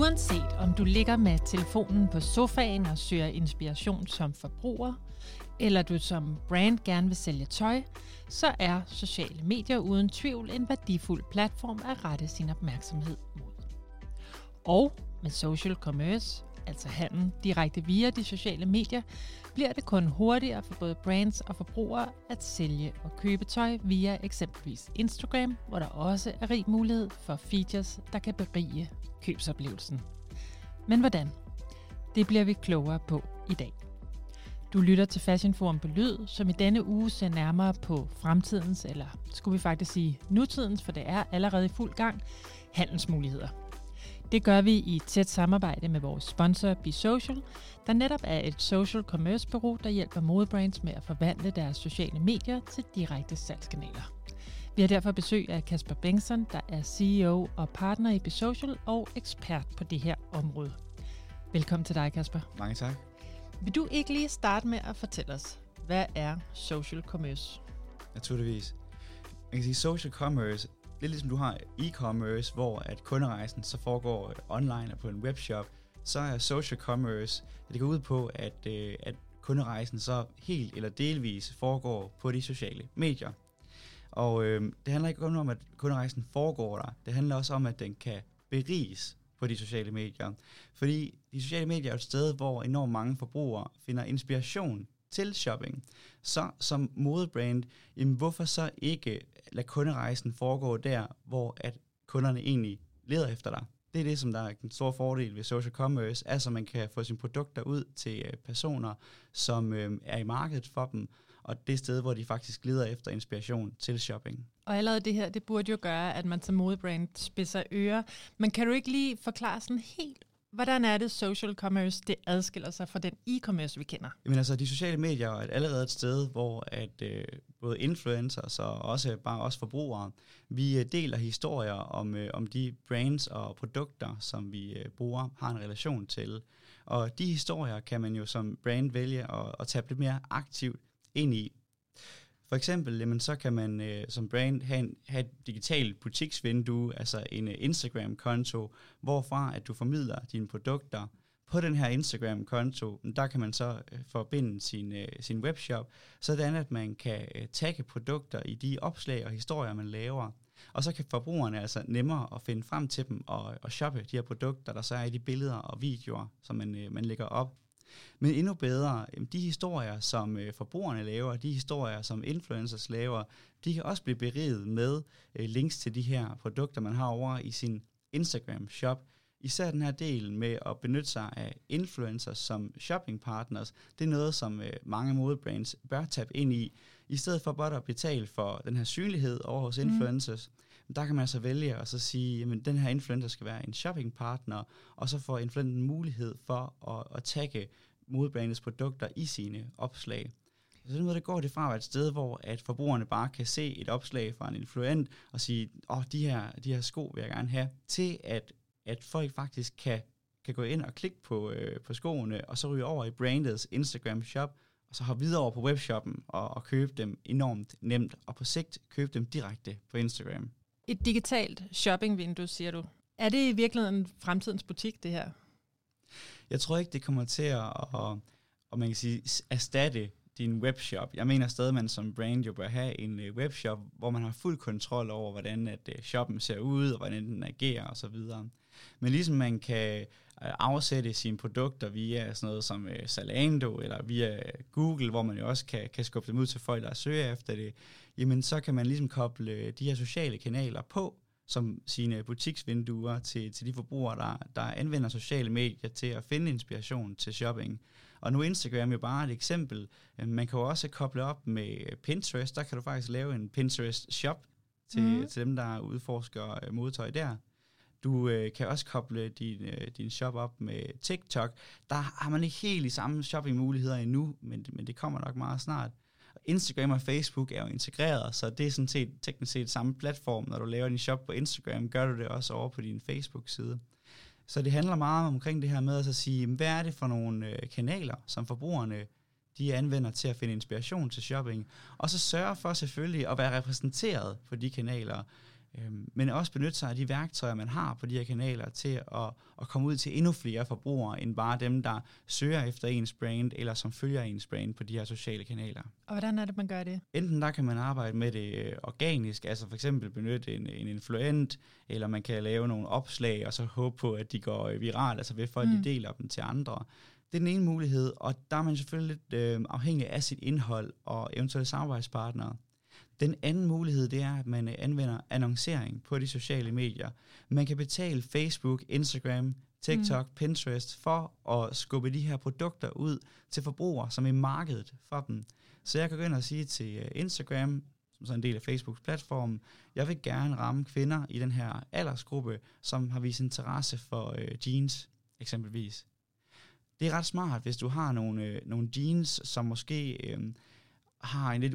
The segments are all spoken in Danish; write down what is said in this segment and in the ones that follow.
Uanset om du ligger med telefonen på sofaen og søger inspiration som forbruger, eller du som brand gerne vil sælge tøj, så er sociale medier uden tvivl en værdifuld platform at rette sin opmærksomhed mod. Og med social commerce, altså handel direkte via de sociale medier, bliver det kun hurtigere for både brands og forbrugere at sælge og købe tøj via eksempelvis Instagram, hvor der også er rig mulighed for features, der kan berige købsoplevelsen. Men hvordan? Det bliver vi klogere på i dag. Du lytter til Fashion Forum på Lyd, som i denne uge ser nærmere på fremtidens, eller skulle vi faktisk sige nutidens, for det er allerede i fuld gang, handelsmuligheder. Det gør vi i tæt samarbejde med vores sponsor Be Social, der netop er et social commerce bureau, der hjælper modebrands med at forvandle deres sociale medier til direkte salgskanaler. Vi har derfor besøg af Kasper Bengtsson, der er CEO og partner i Be Social og ekspert på det her område. Velkommen til dig, Kasper. Mange tak. Vil du ikke lige starte med at fortælle os, hvad er social commerce? Naturligvis. Man kan sige, social commerce, lidt ligesom du har e-commerce, hvor at kunderejsen så foregår online og på en webshop, så er social commerce, det går ud på, at, øh, at kunderejsen så helt eller delvis foregår på de sociale medier. Og øh, det handler ikke kun om, at kunderejsen foregår der, det handler også om, at den kan beriges på de sociale medier. Fordi de sociale medier er et sted, hvor enormt mange forbrugere finder inspiration til shopping. Så som modebrand, jamen hvorfor så ikke lade kunderejsen foregå der, hvor at kunderne egentlig leder efter dig? Det er det, som der er en stor fordel ved social commerce, altså man kan få sine produkter ud til øh, personer, som øh, er i markedet for dem, og det sted, hvor de faktisk leder efter inspiration til shopping. Og allerede det her, det burde jo gøre, at man som modebrand spidser ører. Men kan du ikke lige forklare sådan helt, hvordan er det social commerce, det adskiller sig fra den e-commerce, vi kender? Jamen altså, de sociale medier er allerede et sted, hvor at øh, både influencers og også bare os forbrugere, vi øh, deler historier om, øh, om de brands og produkter, som vi øh, bruger, har en relation til. Og de historier kan man jo som brand vælge at, at tage lidt mere aktivt ind i. For eksempel, jamen, så kan man øh, som brand have, en, have et digitalt butiksvindue, altså en øh, Instagram-konto, hvorfra at du formidler dine produkter. På den her Instagram-konto, mm, der kan man så øh, forbinde sin, øh, sin webshop, sådan at man kan øh, tagge produkter i de opslag og historier, man laver. Og så kan forbrugerne altså nemmere at finde frem til dem og, og shoppe de her produkter, der så er i de billeder og videoer, som man, øh, man lægger op. Men endnu bedre, de historier, som øh, forbrugerne laver, de historier, som influencers laver, de kan også blive beriget med øh, links til de her produkter, man har over i sin Instagram-shop. Især den her del med at benytte sig af influencers som shopping partners, det er noget, som øh, mange modebrands bør tabe ind i. I stedet for bare at betale for den her synlighed over hos mm. influencers, mm der kan man altså vælge at så sige, at den her influencer skal være en shopping partner, og så får influenceren mulighed for at, at tagge modbrandets produkter i sine opslag. Så den måde, det går det fra at være et sted, hvor at forbrugerne bare kan se et opslag fra en influent og sige, åh, oh, de her, de her sko vil jeg gerne have, til at, at folk faktisk kan, kan gå ind og klikke på, øh, på skoene, og så ryge over i brandets Instagram shop, og så hoppe videre over på webshoppen og, og købe dem enormt nemt, og på sigt købe dem direkte på Instagram. Et digitalt shoppingvindue, siger du. Er det i virkeligheden fremtidens butik, det her? Jeg tror ikke, det kommer til at, at, at man kan sige, erstatte din webshop. Jeg mener stadig, at man som brand jo bør have en øh, webshop, hvor man har fuld kontrol over, hvordan at øh, shoppen ser ud, og hvordan den agerer osv. Men ligesom man kan øh, afsætte sine produkter via sådan noget som øh, Zalando eller via Google, hvor man jo også kan, kan skubbe dem ud til folk, der søger efter det, jamen så kan man ligesom koble de her sociale kanaler på, som sine butiksvinduer til, til de forbrugere, der, der anvender sociale medier til at finde inspiration til shopping. Og nu er Instagram jo bare et eksempel. Øh, man kan jo også koble op med Pinterest. Der kan du faktisk lave en Pinterest shop til, mm. til dem, der udforsker øh, modtøj der. Du øh, kan også koble din, øh, din shop op med TikTok. Der har man ikke helt de samme shoppingmuligheder endnu, men, men det kommer nok meget snart. Instagram og Facebook er jo integreret, så det er sådan set teknisk set samme platform. Når du laver din shop på Instagram, gør du det også over på din Facebook-side. Så det handler meget omkring det her med at så sige, hvad er det for nogle øh, kanaler, som forbrugerne de anvender til at finde inspiration til shopping, og så sørge for selvfølgelig at være repræsenteret på de kanaler. Øhm, men også benytte sig af de værktøjer, man har på de her kanaler til at, at komme ud til endnu flere forbrugere, end bare dem, der søger efter ens brand, eller som følger ens brand på de her sociale kanaler. Og hvordan er det, man gør det? Enten der kan man arbejde med det øh, organisk, altså for eksempel benytte en, en influent, eller man kan lave nogle opslag, og så håbe på, at de går øh, viralt, altså ved folk, mm. de deler dem til andre. Det er den ene mulighed, og der er man selvfølgelig lidt øh, afhængig af sit indhold og eventuelle samarbejdspartnere. Den anden mulighed, det er, at man øh, anvender annoncering på de sociale medier. Man kan betale Facebook, Instagram, TikTok, mm. Pinterest for at skubbe de her produkter ud til forbrugere, som er i markedet for dem. Så jeg kan gå ind og sige til øh, Instagram, som så en del af Facebooks platform, jeg vil gerne ramme kvinder i den her aldersgruppe, som har vist interesse for øh, jeans, eksempelvis. Det er ret smart, hvis du har nogle, øh, nogle jeans, som måske øh, har en lidt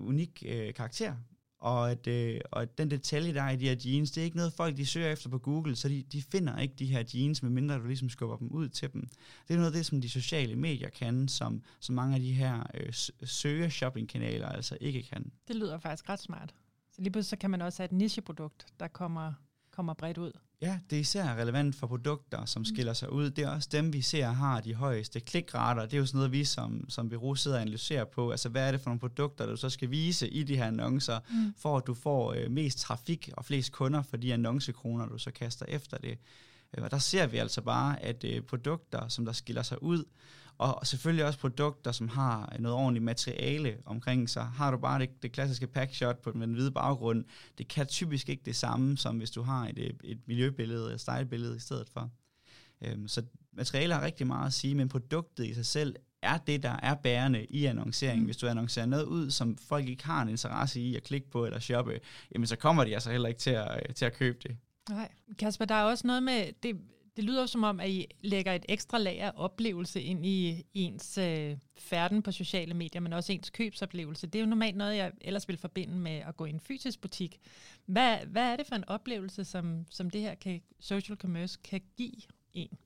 unik øh, karakter, og at, øh, og at den detalje, der er i de her jeans, det er ikke noget, folk de søger efter på Google, så de, de finder ikke de her jeans, medmindre du ligesom skubber dem ud til dem. Det er noget af det, som de sociale medier kan, som, som mange af de her øh, søger-shopping-kanaler altså ikke kan. Det lyder faktisk ret smart. Så lige pludselig så kan man også have et nicheprodukt, der kommer, kommer bredt ud. Ja, det er især relevant for produkter, som mm. skiller sig ud. Det er også dem, vi ser har de højeste klikrater. Det er jo sådan noget, vi som, som bureau sidder og analyserer på. Altså, hvad er det for nogle produkter, du så skal vise i de her annoncer, mm. for at du får øh, mest trafik og flest kunder for de annoncekroner, du så kaster efter det. Øh, og der ser vi altså bare, at øh, produkter, som der skiller sig ud, og selvfølgelig også produkter, som har noget ordentligt materiale omkring sig. Har du bare det, det klassiske packshot på med den hvide baggrund, det kan typisk ikke det samme, som hvis du har et, et miljøbillede eller stylebillede i stedet for. Øhm, så materiale har rigtig meget at sige, men produktet i sig selv er det, der er bærende i annoncering. Mm. Hvis du annoncerer noget ud, som folk ikke har en interesse i at klikke på eller shoppe, jamen så kommer de altså heller ikke til at, til at købe det. Nej, Kasper, der er også noget med, det, det lyder som om, at I lægger et ekstra lag af oplevelse ind i ens øh, færden på sociale medier, men også ens købsoplevelse. Det er jo normalt noget, jeg ellers vil forbinde med at gå i en fysisk butik. Hvad, hvad er det for en oplevelse, som, som det her kan, social commerce kan give en?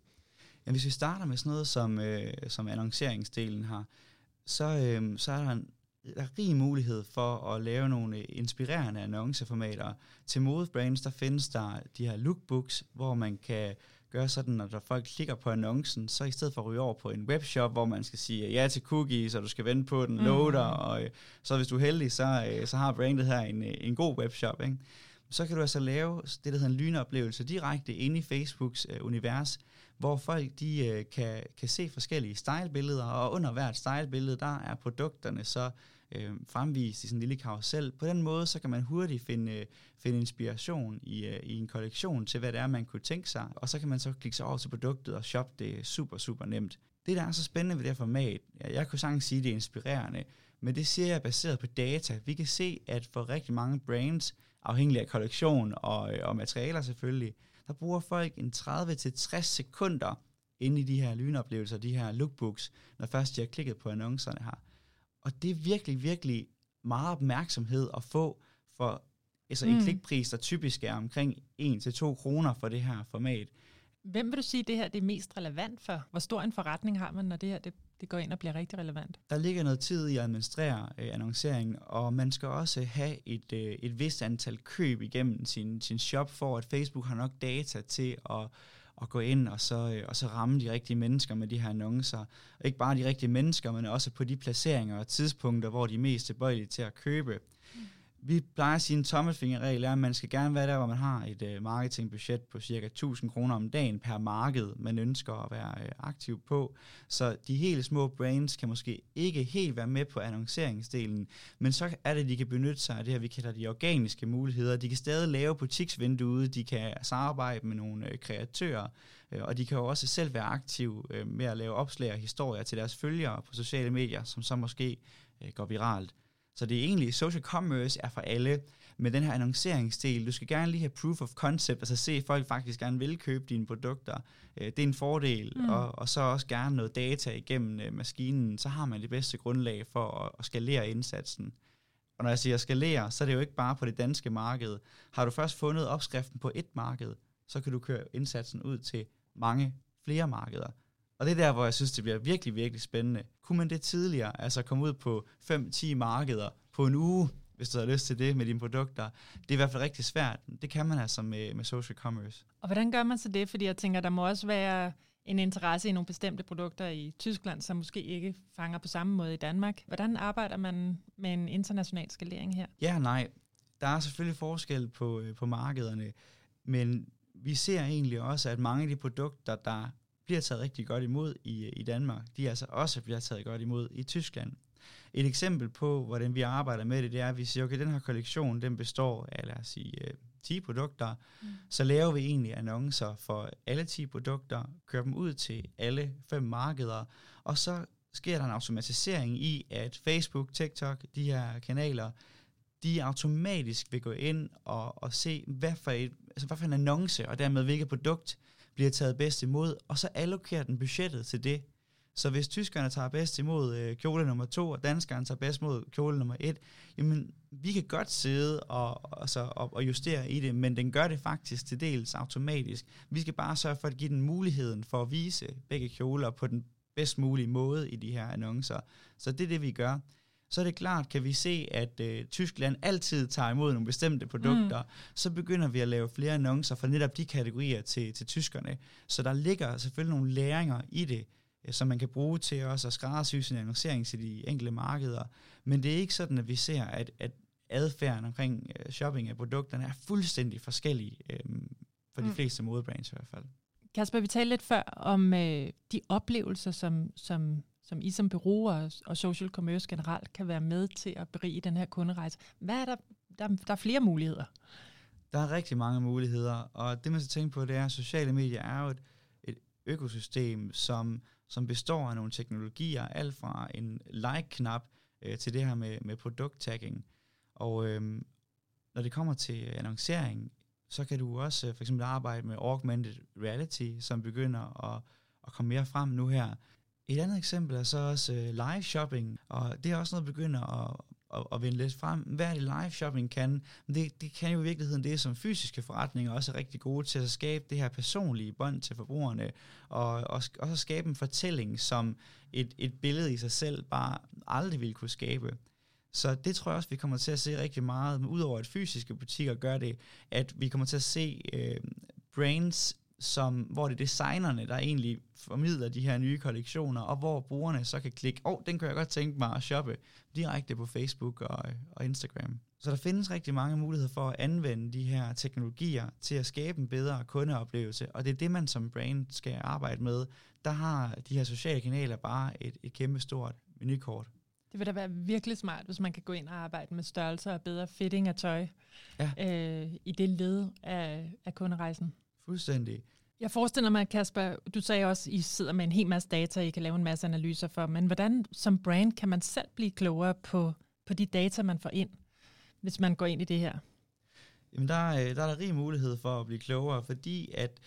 Ja, hvis vi starter med sådan noget, som, øh, som annonceringsdelen har, så, øh, så er der en der er rig mulighed for at lave nogle øh, inspirerende annonceformater. Til modebrands, der findes der de her lookbooks, hvor man kan gøre sådan, at når folk klikker på annoncen, så i stedet for at ryge over på en webshop, hvor man skal sige ja til cookies, og du skal vente på den mm. loader, og øh, så hvis du er heldig, så, øh, så har brandet her en, øh, en god webshop. Ikke? Så kan du altså lave det, der hedder en lynoplevelse direkte inde i Facebooks øh, univers, hvor folk de øh, kan, kan se forskellige stylebilleder, og under hvert stylebillede, der er produkterne så øh, fremvist i sådan en lille karusel. På den måde, så kan man hurtigt finde, øh, finde inspiration i, øh, i en kollektion til, hvad det er, man kunne tænke sig, og så kan man så klikke sig over til produktet og shoppe det super, super nemt. Det, der er så spændende ved det her format, jeg kunne sagtens sige, at det er inspirerende, men det ser jeg baseret på data. Vi kan se, at for rigtig mange brands, afhængig af kollektion og, øh, og materialer selvfølgelig, der bruger folk en 30-60 sekunder inde i de her lynoplevelser, de her lookbooks, når først de har klikket på annoncerne her. Og det er virkelig, virkelig meget opmærksomhed at få for altså mm. en klikpris, der typisk er omkring 1-2 kroner for det her format. Hvem vil du sige, det her det er mest relevant for? Hvor stor en forretning har man, når det her det, det går ind og bliver rigtig relevant? Der ligger noget tid i at administrere øh, annonceringen, og man skal også have et, øh, et vist antal køb igennem sin, sin shop, for at Facebook har nok data til at at gå ind og så, øh, og så ramme de rigtige mennesker med de her annoncer. Og ikke bare de rigtige mennesker, men også på de placeringer og tidspunkter, hvor de er mest tilbøjelige til at købe. Mm vi plejer at sige, en tommelfingerregel er, at man skal gerne være der, hvor man har et øh, marketingbudget på cirka 1000 kroner om dagen per marked, man ønsker at være øh, aktiv på. Så de helt små brands kan måske ikke helt være med på annonceringsdelen, men så er det, de kan benytte sig af det her, vi kalder de organiske muligheder. De kan stadig lave butiksvinduet, de kan samarbejde med nogle øh, kreatører, øh, og de kan jo også selv være aktive øh, med at lave opslag og historier til deres følgere på sociale medier, som så måske øh, går viralt. Så det er egentlig, social commerce er for alle, med den her annonceringsdel, du skal gerne lige have proof of concept, altså se, at folk faktisk gerne vil købe dine produkter. Øh, det er en fordel, mm. og, og så også gerne noget data igennem øh, maskinen, så har man det bedste grundlag for at, at skalere indsatsen. Og når jeg siger skalere, så er det jo ikke bare på det danske marked. Har du først fundet opskriften på et marked, så kan du køre indsatsen ud til mange flere markeder. Og det er der, hvor jeg synes, det bliver virkelig, virkelig spændende. Kunne man det tidligere, altså komme ud på 5-10 markeder på en uge, hvis du har lyst til det med dine produkter. Det er i hvert fald rigtig svært. Det kan man altså med, med social commerce. Og hvordan gør man så det? Fordi jeg tænker, der må også være en interesse i nogle bestemte produkter i Tyskland, som måske ikke fanger på samme måde i Danmark. Hvordan arbejder man med en international skalering her? Ja, nej. Der er selvfølgelig forskel på, øh, på markederne, men vi ser egentlig også, at mange af de produkter, der bliver taget rigtig godt imod i, i Danmark, de altså også bliver taget godt imod i Tyskland. Et eksempel på, hvordan vi arbejder med det, det er, at vi siger, okay, den her kollektion, den består af, lad os sige, 10 øh, produkter, mm. så laver vi egentlig annoncer for alle 10 produkter, kører dem ud til alle fem markeder, og så sker der en automatisering i, at Facebook, TikTok, de her kanaler, de automatisk vil gå ind og, og se, hvad for, et, altså hvad for en annonce, og dermed hvilket produkt bliver taget bedst imod, og så allokerer den budgettet til det. Så hvis tyskerne tager bedst imod øh, kjole nummer to, og danskerne tager bedst imod kjole nummer et, jamen vi kan godt sidde og, og, så, og, og justere i det, men den gør det faktisk til dels automatisk. Vi skal bare sørge for at give den muligheden for at vise begge kjoler på den bedst mulige måde i de her annoncer. Så det er det, vi gør så er det klart, kan vi se, at øh, Tyskland altid tager imod nogle bestemte produkter, mm. så begynder vi at lave flere annoncer for netop de kategorier til, til tyskerne. Så der ligger selvfølgelig nogle læringer i det, øh, som man kan bruge til også at skræddersy sin annoncering til de enkelte markeder. Men det er ikke sådan, at vi ser, at, at adfærden omkring øh, shopping af produkterne er fuldstændig forskellig øh, for de mm. fleste modebrands i hvert fald. Kasper, vi talte lidt før om øh, de oplevelser, som, som som I som bureau og, og social commerce generelt kan være med til at berige den her kunderejse. Hvad er der? Der, der er flere muligheder. Der er rigtig mange muligheder, og det man skal tænke på, det er, at sociale medier er jo et, et økosystem, som, som består af nogle teknologier, alt fra en like-knap øh, til det her med, med produkttagging. Og øh, når det kommer til annoncering, så kan du også øh, for eksempel arbejde med augmented reality, som begynder at, at komme mere frem nu her. Et andet eksempel er så også øh, live shopping, og det er også noget, der begynder at, at, at vende lidt frem. Hvad er det live shopping kan? Det, det kan jo i virkeligheden det, som fysiske forretninger også er rigtig gode til at skabe det her personlige bånd til forbrugerne, og også, også skabe en fortælling, som et, et billede i sig selv bare aldrig ville kunne skabe. Så det tror jeg også, vi kommer til at se rigtig meget, men udover at fysiske butikker gør det, at vi kommer til at se øh, brands som, hvor det er designerne, der egentlig formidler de her nye kollektioner, og hvor brugerne så kan klikke, åh, oh, den kan jeg godt tænke mig at shoppe direkte på Facebook og, og Instagram. Så der findes rigtig mange muligheder for at anvende de her teknologier til at skabe en bedre kundeoplevelse, og det er det, man som brand skal arbejde med. Der har de her sociale kanaler bare et, et kæmpe stort menukort. Det vil da være virkelig smart, hvis man kan gå ind og arbejde med størrelser og bedre fitting af tøj ja. øh, i det led af, af kunderejsen. Fuldstændig. Jeg forestiller mig, Kasper, du sagde også, at I sidder med en hel masse data, I kan lave en masse analyser for, men hvordan som brand kan man selv blive klogere på, på de data, man får ind, hvis man går ind i det her? Jamen, der, er, der er der rig mulighed for at blive klogere, fordi at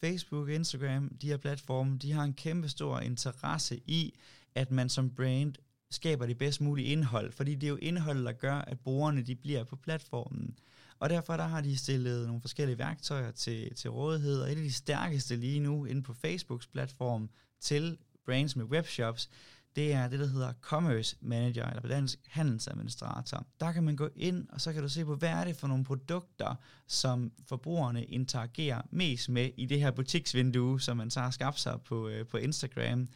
Facebook, Instagram, de her platforme, de har en kæmpe stor interesse i, at man som brand skaber det bedst mulige indhold, fordi det er jo indhold, der gør, at brugerne de bliver på platformen. Og derfor der har de stillet nogle forskellige værktøjer til, til rådighed, og et af de stærkeste lige nu inde på Facebooks platform til brands med webshops, det er det, der hedder Commerce Manager, eller på dansk handelsadministrator. Der kan man gå ind, og så kan du se på, hvad er det for nogle produkter, som forbrugerne interagerer mest med i det her butiksvindue, som man så har skabt sig på, øh, på Instagram.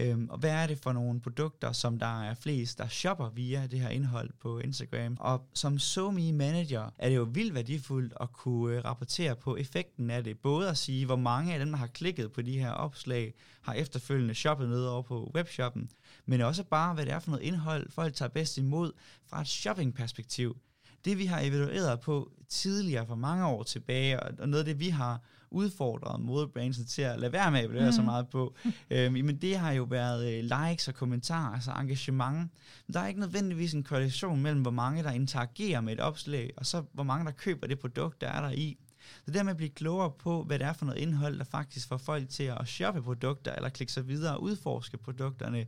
Øhm, og hvad er det for nogle produkter, som der er flest, der shopper via det her indhold på Instagram? Og som SoMe Manager er det jo vildt værdifuldt at kunne øh, rapportere på effekten af det. Både at sige, hvor mange af dem, der har klikket på de her opslag, har efterfølgende shoppet ned over på webshoppen, men også bare, hvad det er for noget indhold, folk tager bedst imod fra et shoppingperspektiv. Det vi har evalueret på tidligere for mange år tilbage, og noget af det vi har udfordret modebranchen til at lade være med at evaluere mm. så meget på, øhm, men det har jo været øh, likes og kommentarer, altså engagement. Men der er ikke nødvendigvis en korrelation mellem, hvor mange der interagerer med et opslag, og så hvor mange der køber det produkt, der er der i. Så det med at blive klogere på, hvad det er for noget indhold, der faktisk får folk til at shoppe produkter, eller klikke sig videre og udforske produkterne,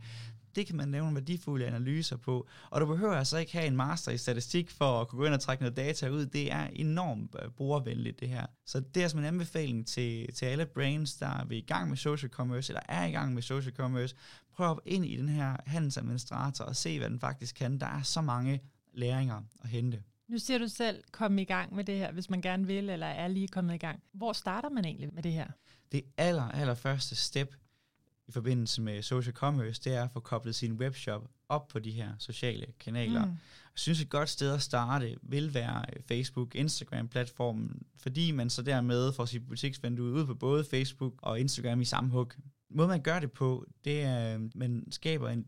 det kan man lave nogle værdifulde analyser på. Og du behøver altså ikke have en master i statistik for at kunne gå ind og trække noget data ud. Det er enormt øh, brugervenligt, det her. Så det er som en anbefaling til, til alle brands, der er i gang med social commerce, eller er i gang med social commerce. Prøv at ind i den her handelsadministrator og se, hvad den faktisk kan. Der er så mange læringer at hente. Nu siger du selv, kom i gang med det her, hvis man gerne vil, eller er lige kommet i gang. Hvor starter man egentlig med det her? Det aller, aller første step i forbindelse med social commerce, det er at få koblet sin webshop op på de her sociale kanaler. Mm. Jeg synes, et godt sted at starte vil være Facebook, Instagram-platformen, fordi man så dermed får sit butiksvindue ud på både Facebook og Instagram i samme hug. Måden man gør det på, det er, at man skaber en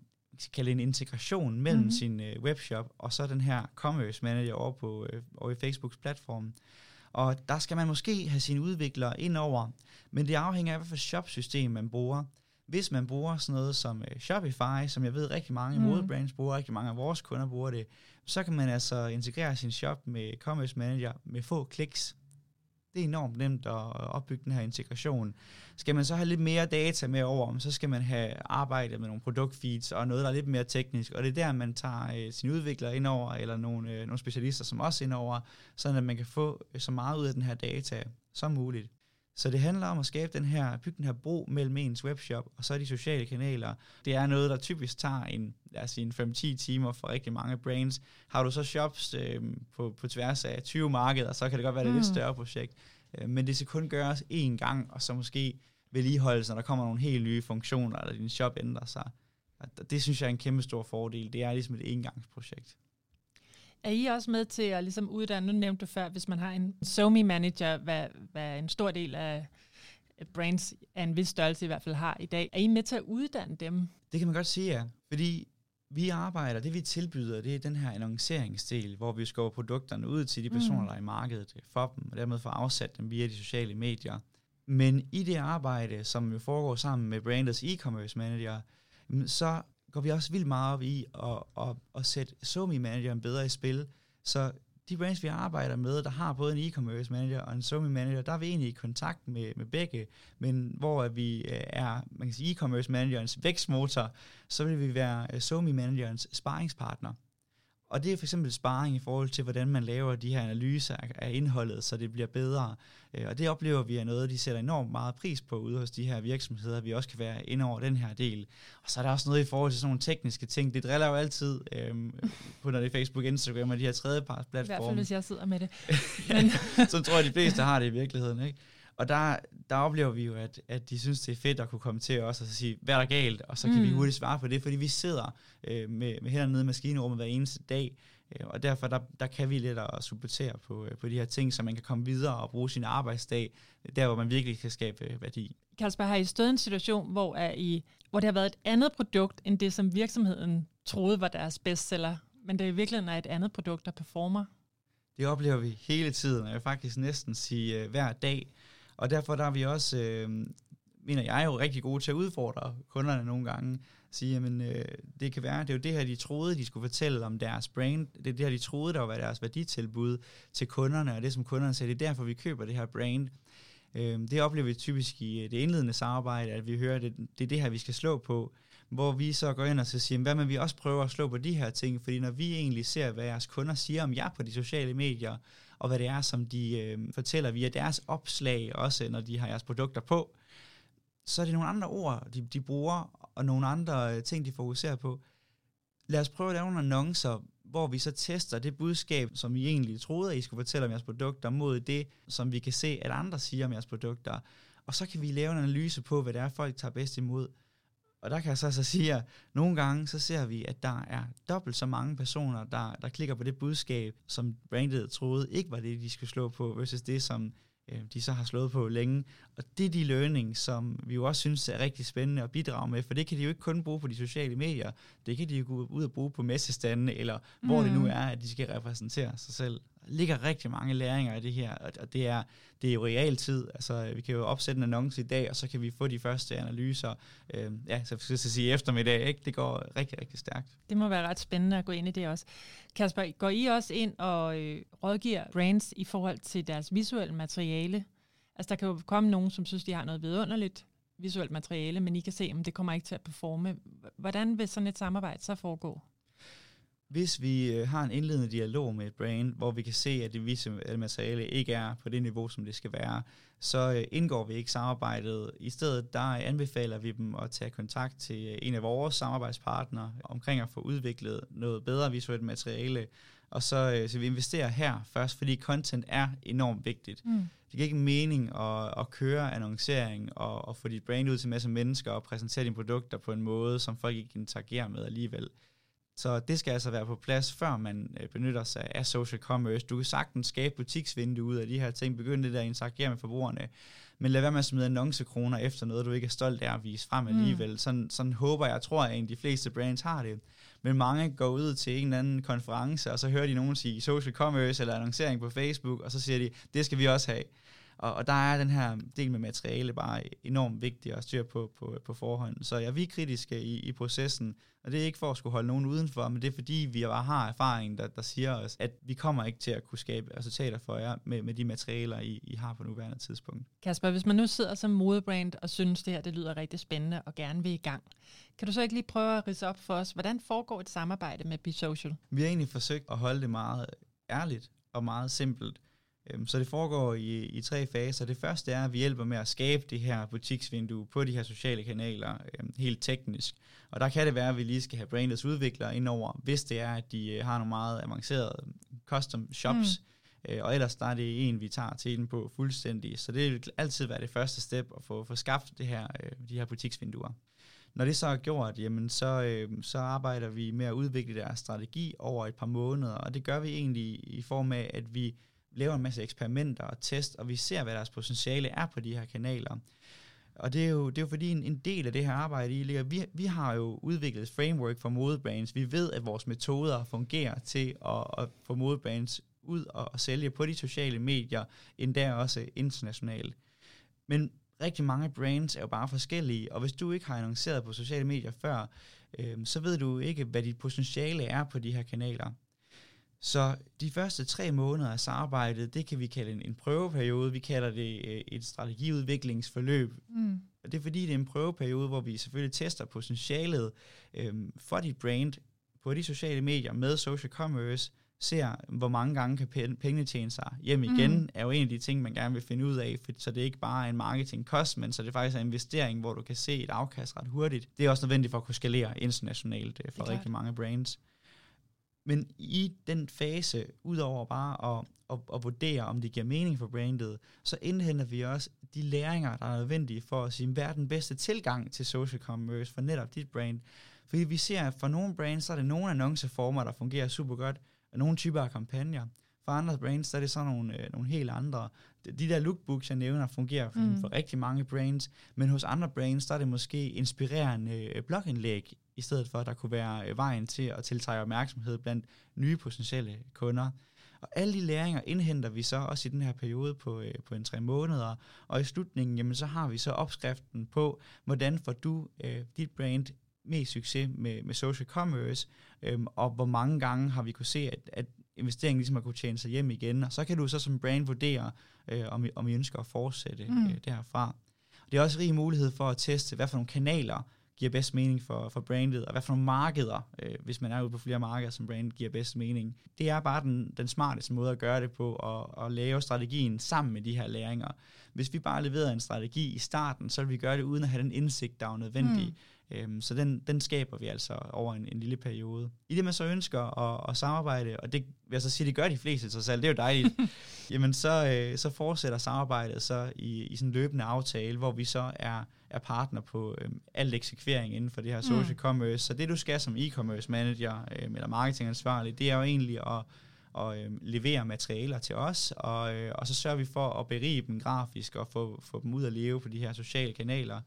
kalde en integration mellem mm-hmm. sin uh, webshop og så den her commerce manager over på uh, over i Facebooks platform. Og der skal man måske have sine udviklere ind over, men det afhænger af, hvilket shopsystem man bruger. Hvis man bruger sådan noget som uh, Shopify, som jeg ved rigtig mange mm. modebrands bruger, rigtig mange af vores kunder bruger det, så kan man altså integrere sin shop med Commerce Manager med få kliks. Det er enormt nemt at opbygge den her integration. Skal man så have lidt mere data med over, så skal man have arbejdet med nogle produktfeeds og noget, der er lidt mere teknisk. Og det er der, man tager øh, sine udviklere ind over, eller nogle, øh, nogle specialister som også ind over, sådan at man kan få så meget ud af den her data som muligt. Så det handler om at skabe den her, bygge den her bro mellem ens webshop og så de sociale kanaler. Det er noget, der typisk tager en, lad os sige, 5-10 timer for rigtig mange brands. Har du så shops øh, på, på tværs af 20 markeder, så kan det godt være, er et lidt mm. større projekt. Øh, men det skal kun gøres én gang, og så måske vedligeholdes, når der kommer nogle helt nye funktioner, eller din shop ændrer sig. Det synes jeg er en kæmpe stor fordel. Det er ligesom et engangsprojekt. Er I også med til at ligesom uddanne, nu nævnte du før, hvis man har en SoMe manager, hvad, hvad en stor del af brands af en vis størrelse i hvert fald har i dag. Er I med til at uddanne dem? Det kan man godt sige, ja. Fordi vi arbejder, det vi tilbyder, det er den her annonceringsdel, hvor vi skubber produkterne ud til de personer, mm. der er i markedet for dem, og dermed får afsat dem via de sociale medier. Men i det arbejde, som jo foregår sammen med branders e-commerce manager, så går vi også vildt meget op i at, at, at sætte SoMe manageren bedre i spil. Så de brands, vi arbejder med, der har både en e-commerce manager og en SoMe manager, der er vi egentlig i kontakt med, med begge, men hvor vi øh, er man kan sige, e-commerce managerens vækstmotor, så vil vi være øh, somi SoMe managerens sparringspartner. Og det er for eksempel sparring i forhold til, hvordan man laver de her analyser af indholdet, så det bliver bedre. Øh, og det oplever vi er noget, de sætter enormt meget pris på ude hos de her virksomheder, vi også kan være ind over den her del. Og så er der også noget i forhold til sådan nogle tekniske ting. Det driller jo altid øhm, på, når det er Facebook, Instagram og de her tredjeparts platforme. I hvert fald, hvis jeg sidder med det. Men. så tror jeg, de fleste har det i virkeligheden. Ikke? Og der, der oplever vi jo, at, at de synes, det er fedt at kunne komme til os og sige, hvad er der galt? Og så kan mm. vi hurtigt svare på det, fordi vi sidder øh, med, med hænderne nede i maskinrummet hver eneste dag, øh, og derfor der, der kan vi lidt at supportere på, øh, på de her ting, så man kan komme videre og bruge sin arbejdsdag, der hvor man virkelig kan skabe øh, værdi. Kasper, har I stået i en situation, hvor, er I, hvor det har været et andet produkt, end det, som virksomheden troede var deres bestseller, men det i virkeligheden er et andet produkt, der performer? Det oplever vi hele tiden, og jeg vil faktisk næsten sige øh, hver dag. Og derfor der er vi også, øh, mener jeg, er jo rigtig gode til at udfordre kunderne nogle gange. Sige, jamen, øh, det kan være, det er jo det her, de troede, de skulle fortælle om deres brand. Det er det her, de troede, der var deres værditilbud til kunderne, og det som kunderne sagde, det er derfor, vi køber det her brand. Øh, det oplever vi typisk i øh, det indledende samarbejde, at vi hører, at det, det er det her, vi skal slå på hvor vi så går ind og så siger, hvad med vi også prøver at slå på de her ting, fordi når vi egentlig ser, hvad jeres kunder siger om jer på de sociale medier, og hvad det er, som de øh, fortæller via deres opslag, også når de har jeres produkter på, så er det nogle andre ord, de, de bruger, og nogle andre øh, ting, de fokuserer på. Lad os prøve at lave nogle annoncer, hvor vi så tester det budskab, som vi egentlig troede, at I skulle fortælle om jeres produkter, mod det, som vi kan se, at andre siger om jeres produkter. Og så kan vi lave en analyse på, hvad det er, folk tager bedst imod. Og der kan jeg så, så sige, at nogle gange så ser vi, at der er dobbelt så mange personer, der, der klikker på det budskab, som brandet troede ikke var det, de skulle slå på, versus det, som øh, de så har slået på længe. Og det er de learning, som vi jo også synes er rigtig spændende at bidrage med, for det kan de jo ikke kun bruge på de sociale medier, det kan de jo gå ud og bruge på messestande, eller hvor mm. det nu mm. er, at de skal repræsentere sig selv ligger rigtig mange læringer i det her, og det er, det er jo realtid. Altså, øh, vi kan jo opsætte en annonce i dag, og så kan vi få de første analyser, øh, ja, så skal jeg sige eftermiddag, ikke? Det går rigtig, rigtig stærkt. Det må være ret spændende at gå ind i det også. Kasper, går I også ind og øh, rådgiver brands i forhold til deres visuelle materiale? Altså, der kan jo komme nogen, som synes, de har noget vidunderligt visuelt materiale, men I kan se, om det kommer ikke til at performe. Hvordan vil sådan et samarbejde så foregå? Hvis vi øh, har en indledende dialog med et brand, hvor vi kan se, at det visuelle materiale ikke er på det niveau, som det skal være, så øh, indgår vi ikke samarbejdet. I stedet der anbefaler vi dem at tage kontakt til øh, en af vores samarbejdspartnere omkring at få udviklet noget bedre visuelt materiale, og så, øh, så vi investerer her først, fordi content er enormt vigtigt. Mm. Det giver ikke mening at, at køre annoncering og, og få dit brand ud til en masse mennesker og præsentere dine produkter på en måde, som folk ikke interagerer med alligevel. Så det skal altså være på plads, før man øh, benytter sig af social commerce. Du kan sagtens skabe butiksvindue ud af de her ting, begynde det der at interagere med forbrugerne, men lad være med at smide annoncekroner efter noget, du ikke er stolt af at vise frem mm. alligevel. Mm. Sådan, sådan håber jeg, tror jeg, at de fleste brands har det. Men mange går ud til en eller anden konference, og så hører de nogen sige social commerce eller annoncering på Facebook, og så siger de, det skal vi også have. Og, og der er den her del med materiale bare enormt vigtig at styre på, på, på forhånd. Så ja, vi er kritiske i, i processen, og det er ikke for at skulle holde nogen udenfor, men det er fordi, vi bare har erfaring, der, der siger os, at vi kommer ikke til at kunne skabe resultater for jer med, med de materialer, I, I har på nuværende tidspunkt. Kasper, hvis man nu sidder som modebrand og synes, det her det lyder rigtig spændende og gerne vil i gang, kan du så ikke lige prøve at rise op for os, hvordan foregår et samarbejde med Be Social? Vi har egentlig forsøgt at holde det meget ærligt og meget simpelt. Øhm, så det foregår i, i tre faser. Det første er, at vi hjælper med at skabe det her butiksvindue på de her sociale kanaler øhm, helt teknisk. Og der kan det være, at vi lige skal have brandets udviklere indover, hvis det er, at de øh, har nogle meget avancerede custom shops. Mm. Øh, og ellers der er det en, vi tager til den på fuldstændig. Så det vil altid være det første step at få, få skabt det her, øh, de her butiksvinduer. Når det så er gjort, jamen så, øh, så arbejder vi med at udvikle deres strategi over et par måneder, og det gør vi egentlig i form af, at vi laver en masse eksperimenter og test, og vi ser, hvad deres potentiale er på de her kanaler. Og det er jo, det er jo fordi en, en del af det her arbejde i ligger, vi, vi har jo udviklet et framework for modebrands. Vi ved, at vores metoder fungerer til at, at få modebrands ud og, og sælge på de sociale medier, endda også internationalt. Men rigtig mange brands er jo bare forskellige, og hvis du ikke har annonceret på sociale medier før, øh, så ved du ikke, hvad dit potentiale er på de her kanaler. Så de første tre måneder af samarbejdet, det kan vi kalde en, en prøveperiode. Vi kalder det øh, et strategiudviklingsforløb. Mm. Og det er fordi, det er en prøveperiode, hvor vi selvfølgelig tester potentialet øh, for dit brand på de sociale medier med social commerce, ser, hvor mange gange kan pengene tjene sig hjem igen, mm. er jo en af de ting, man gerne vil finde ud af, for, så det er ikke bare en marketing-kost, men så det faktisk er en investering, hvor du kan se et afkast ret hurtigt. Det er også nødvendigt for at kunne skalere internationalt øh, for rigtig mange brands. Men i den fase, udover bare at, at, at vurdere, om det giver mening for brandet, så indhenter vi også de læringer, der er nødvendige for at sige, hvad er den bedste tilgang til social commerce for netop dit brand. Fordi vi ser, at for nogle brands, så er det nogle annonceformer, der fungerer super godt, og nogle typer af kampagner. For andre brands, så er det sådan nogle, øh, nogle helt andre. De der lookbooks, jeg nævner, fungerer for, mm. for rigtig mange brands, men hos andre brands, der er det måske inspirerende øh, blogindlæg, i stedet for at der kunne være øh, vejen til at tiltrække opmærksomhed blandt nye potentielle kunder. Og alle de læringer indhenter vi så også i den her periode på, øh, på en tre måneder, og i slutningen, jamen, så har vi så opskriften på, hvordan får du øh, dit brand mest succes med, med social commerce, øhm, og hvor mange gange har vi kunne se, at, at investeringen ligesom har kunne tjene sig hjem igen, og så kan du så som brand vurdere, øh, om, I, om I ønsker at fortsætte mm. øh, derfra. Det er også rig mulighed for at teste, hvad for nogle kanaler giver bedst mening for, for brandet, og hvad for nogle markeder, øh, hvis man er ude på flere markeder, som brand giver bedst mening. Det er bare den, den smarteste måde at gøre det på, at, at lave strategien sammen med de her læringer. Hvis vi bare leverer en strategi i starten, så vil vi gøre det uden at have den indsigt, der er nødvendig. Mm Øhm, så den, den skaber vi altså over en, en lille periode. I det, man så ønsker at, at samarbejde, og det vil jeg så sige, det gør de fleste sig selv, det er jo dejligt, jamen så, øh, så fortsætter samarbejdet så i, i sådan en løbende aftale, hvor vi så er, er partner på øh, alt eksekvering inden for det her social mm. commerce. Så det, du skal som e-commerce manager øh, eller marketingansvarlig, det er jo egentlig at og øh, levere materialer til os, og, øh, og så sørger vi for at berige dem grafisk og få, få dem ud at leve på de her sociale kanaler,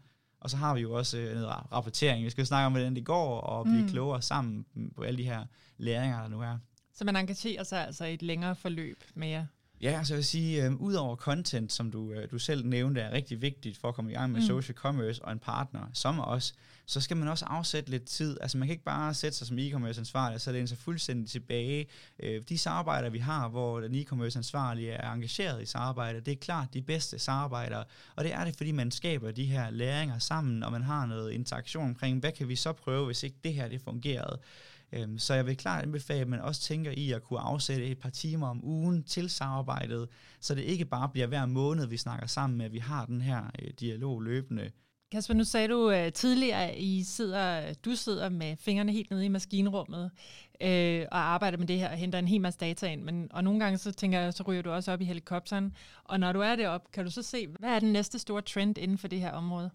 og så har vi jo også øh, noget rapportering. Vi skal snakke om, hvordan det går, og blive mm. klogere sammen på alle de her læringer, der nu er. Så man engagerer sig altså i et længere forløb mere? Ja, så altså jeg vil sige, øh, ud over content, som du, øh, du selv nævnte, er rigtig vigtigt for at komme i gang med mm. social commerce og en partner som os, så skal man også afsætte lidt tid. Altså man kan ikke bare sætte sig som e-commerce ansvarlig og så læne sig fuldstændig tilbage. Øh, de samarbejder, vi har, hvor den e-commerce ansvarlige er engageret i samarbejdet, det er klart de bedste samarbejder, og det er det, fordi man skaber de her læringer sammen, og man har noget interaktion omkring, hvad kan vi så prøve, hvis ikke det her det fungerede. Øhm, så jeg vil klart anbefale, at man også tænker i at kunne afsætte et par timer om ugen til samarbejdet, så det ikke bare bliver hver måned, vi snakker sammen med, at vi har den her øh, dialog løbende. Kasper, nu sagde du øh, tidligere, at I sidder, du sidder med fingrene helt nede i maskinrummet øh, og arbejder med det her og henter en hel masse data ind. Men, og nogle gange så tænker jeg, så ryger du også op i helikopteren. Og når du er deroppe, kan du så se, hvad er den næste store trend inden for det her område?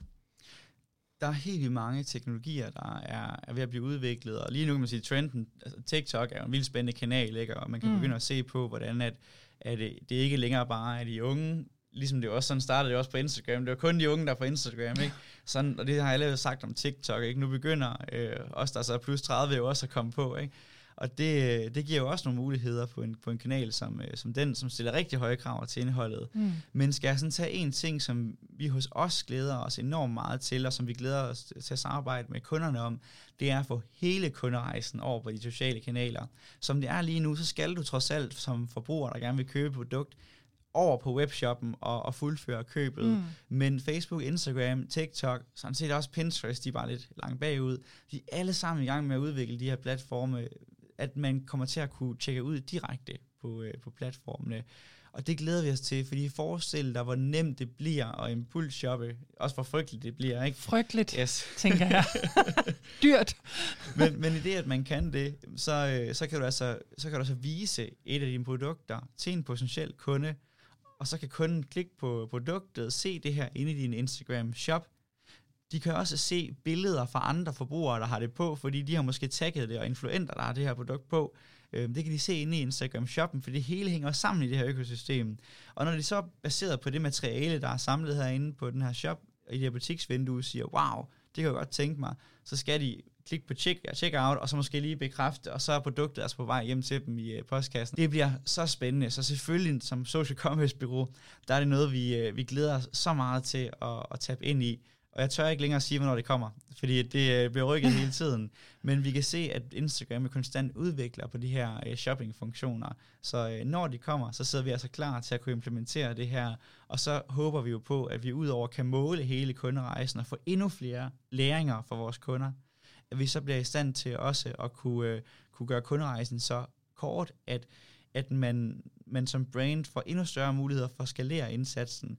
Der er helt vildt mange teknologier, der er, er ved at blive udviklet, og lige nu kan man sige, at trenden, altså TikTok er en vildt spændende kanal, ikke? og man kan mm. begynde at se på, hvordan at, at det, det ikke længere bare er de unge, ligesom det også sådan startede det også på Instagram, det var kun de unge, der er på Instagram, ikke? Sådan, og det har jeg allerede sagt om TikTok, ikke? Nu begynder øh, os, der så er plus 30, jo også at komme på, ikke? Og det, det giver jo også nogle muligheder på en, på en kanal som, øh, som den, som stiller rigtig høje krav til indholdet. Mm. Men skal jeg sådan tage en ting, som vi hos os glæder os enormt meget til, og som vi glæder os til at samarbejde med kunderne om, det er at få hele kunderejsen over på de sociale kanaler. Som det er lige nu, så skal du trods alt som forbruger, der gerne vil købe et produkt, over på webshoppen og, og fuldføre købet. Mm. Men Facebook, Instagram, TikTok, sådan set også Pinterest, de er bare lidt langt bagud. De er alle sammen i gang med at udvikle de her platforme at man kommer til at kunne tjekke ud direkte på, øh, på platformene. Og det glæder vi os til, fordi forestil dig, hvor nemt det bliver at impulsshoppe. Også hvor frygteligt det bliver, ikke? Frygteligt, yes. tænker jeg. Dyrt. men, men i det, at man kan det, så, øh, så, kan du altså, så kan du altså vise et af dine produkter til en potentiel kunde, og så kan kunden klikke på produktet, se det her inde i din Instagram shop, de kan også se billeder fra andre forbrugere, der har det på, fordi de har måske tagget det, og influenter, der har det her produkt på. Øh, det kan de se inde i Instagram Shoppen, for det hele hænger sammen i det her økosystem. Og når de så baseret på det materiale, der er samlet herinde på den her shop, i det her butiksvindue, siger, wow, det kan jeg godt tænke mig, så skal de klikke på check, check out, og så måske lige bekræfte, og så er produktet altså på vej hjem til dem i øh, postkassen. Det bliver så spændende, så selvfølgelig som social commerce bureau, der er det noget, vi, øh, vi glæder os så meget til at, at tabe ind i. Og jeg tør ikke længere sige, hvornår det kommer, fordi det øh, bliver rykket hele tiden. Men vi kan se, at Instagram er konstant udvikler på de her øh, shopping-funktioner. Så øh, når de kommer, så sidder vi altså klar til at kunne implementere det her. Og så håber vi jo på, at vi udover kan måle hele kunderejsen og få endnu flere læringer for vores kunder, at vi så bliver i stand til også at kunne, kunne gøre kunderejsen så kort, at, at man, man som brand får endnu større muligheder for at skalere indsatsen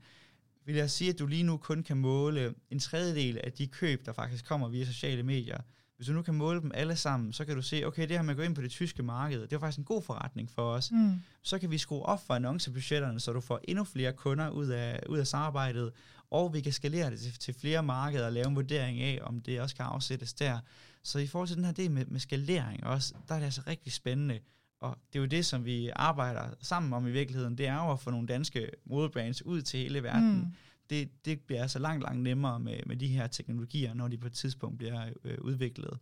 vil jeg sige, at du lige nu kun kan måle en tredjedel af de køb, der faktisk kommer via sociale medier. Hvis du nu kan måle dem alle sammen, så kan du se, okay, det her med at gå ind på det tyske marked, det er faktisk en god forretning for os. Mm. Så kan vi skrue op for annoncebudgetterne, så du får endnu flere kunder ud af, ud af samarbejdet, og vi kan skalere det til, til flere markeder og lave en vurdering af, om det også kan afsættes der. Så i forhold til den her del med, med skalering også, der er det altså rigtig spændende. Og det er jo det, som vi arbejder sammen om i virkeligheden, det er jo at få nogle danske modebrands ud til hele verden. Mm. Det, det bliver altså langt, langt nemmere med, med de her teknologier, når de på et tidspunkt bliver øh, udviklet.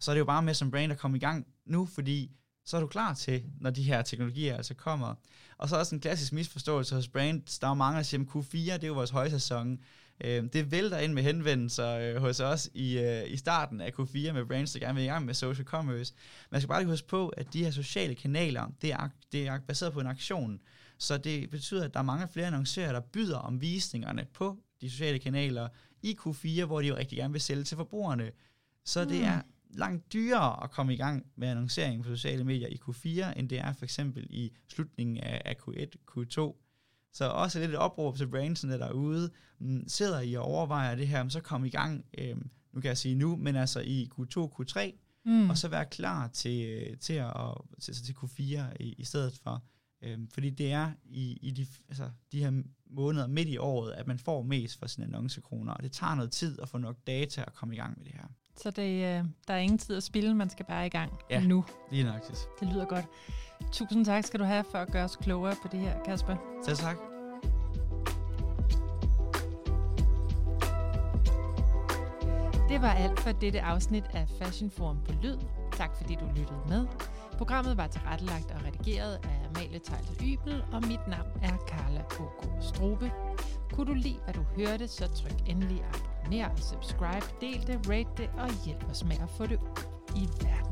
Så er det jo bare med som brand at komme i gang nu, fordi så er du klar til, når de her teknologier altså kommer. Og så er også en klassisk misforståelse hos brands. Der er jo mange, der siger, at Q4 det er jo vores højsæson. Øh, det vælter ind med henvendelser øh, hos os i, øh, i starten af Q4 med brands, der gerne vil i gang med social commerce. Man skal bare lige huske på, at de her sociale kanaler, det er, det er baseret på en aktion. Så det betyder, at der er mange flere annoncører, der byder om visningerne på de sociale kanaler i Q4, hvor de jo rigtig gerne vil sælge til forbrugerne. Så mm. det er langt dyrere at komme i gang med annoncering på sociale medier i Q4, end det er for eksempel i slutningen af Q1, Q2. Så også lidt et opråb til brandsene derude. Mm, sidder I og overvejer det her, så kom i gang, øh, nu kan jeg sige nu, men altså i Q2, Q3, mm. og så være klar til, til, at, til, til Q4 i, i stedet for. Øh, fordi det er i, i de, altså, de her måneder midt i året, at man får mest for sine annoncekroner, og det tager noget tid at få nok data at komme i gang med det her. Så det, øh, der er ingen tid at spille, man skal bare i gang ja, nu. lige nok. Det lyder godt. Tusind tak skal du have for at gøre os klogere på det her, Kasper. Selv tak. Det var alt for dette afsnit af Fashion Forum på Lyd. Tak fordi du lyttede med. Programmet var tilrettelagt og redigeret af Amalie Tejls Ybel, og mit navn er Carla Ågaard Strobe. Kunne du lide, hvad du hørte, så tryk endelig abonner, subscribe, del det, rate det og hjælp os med at få det ud i verden.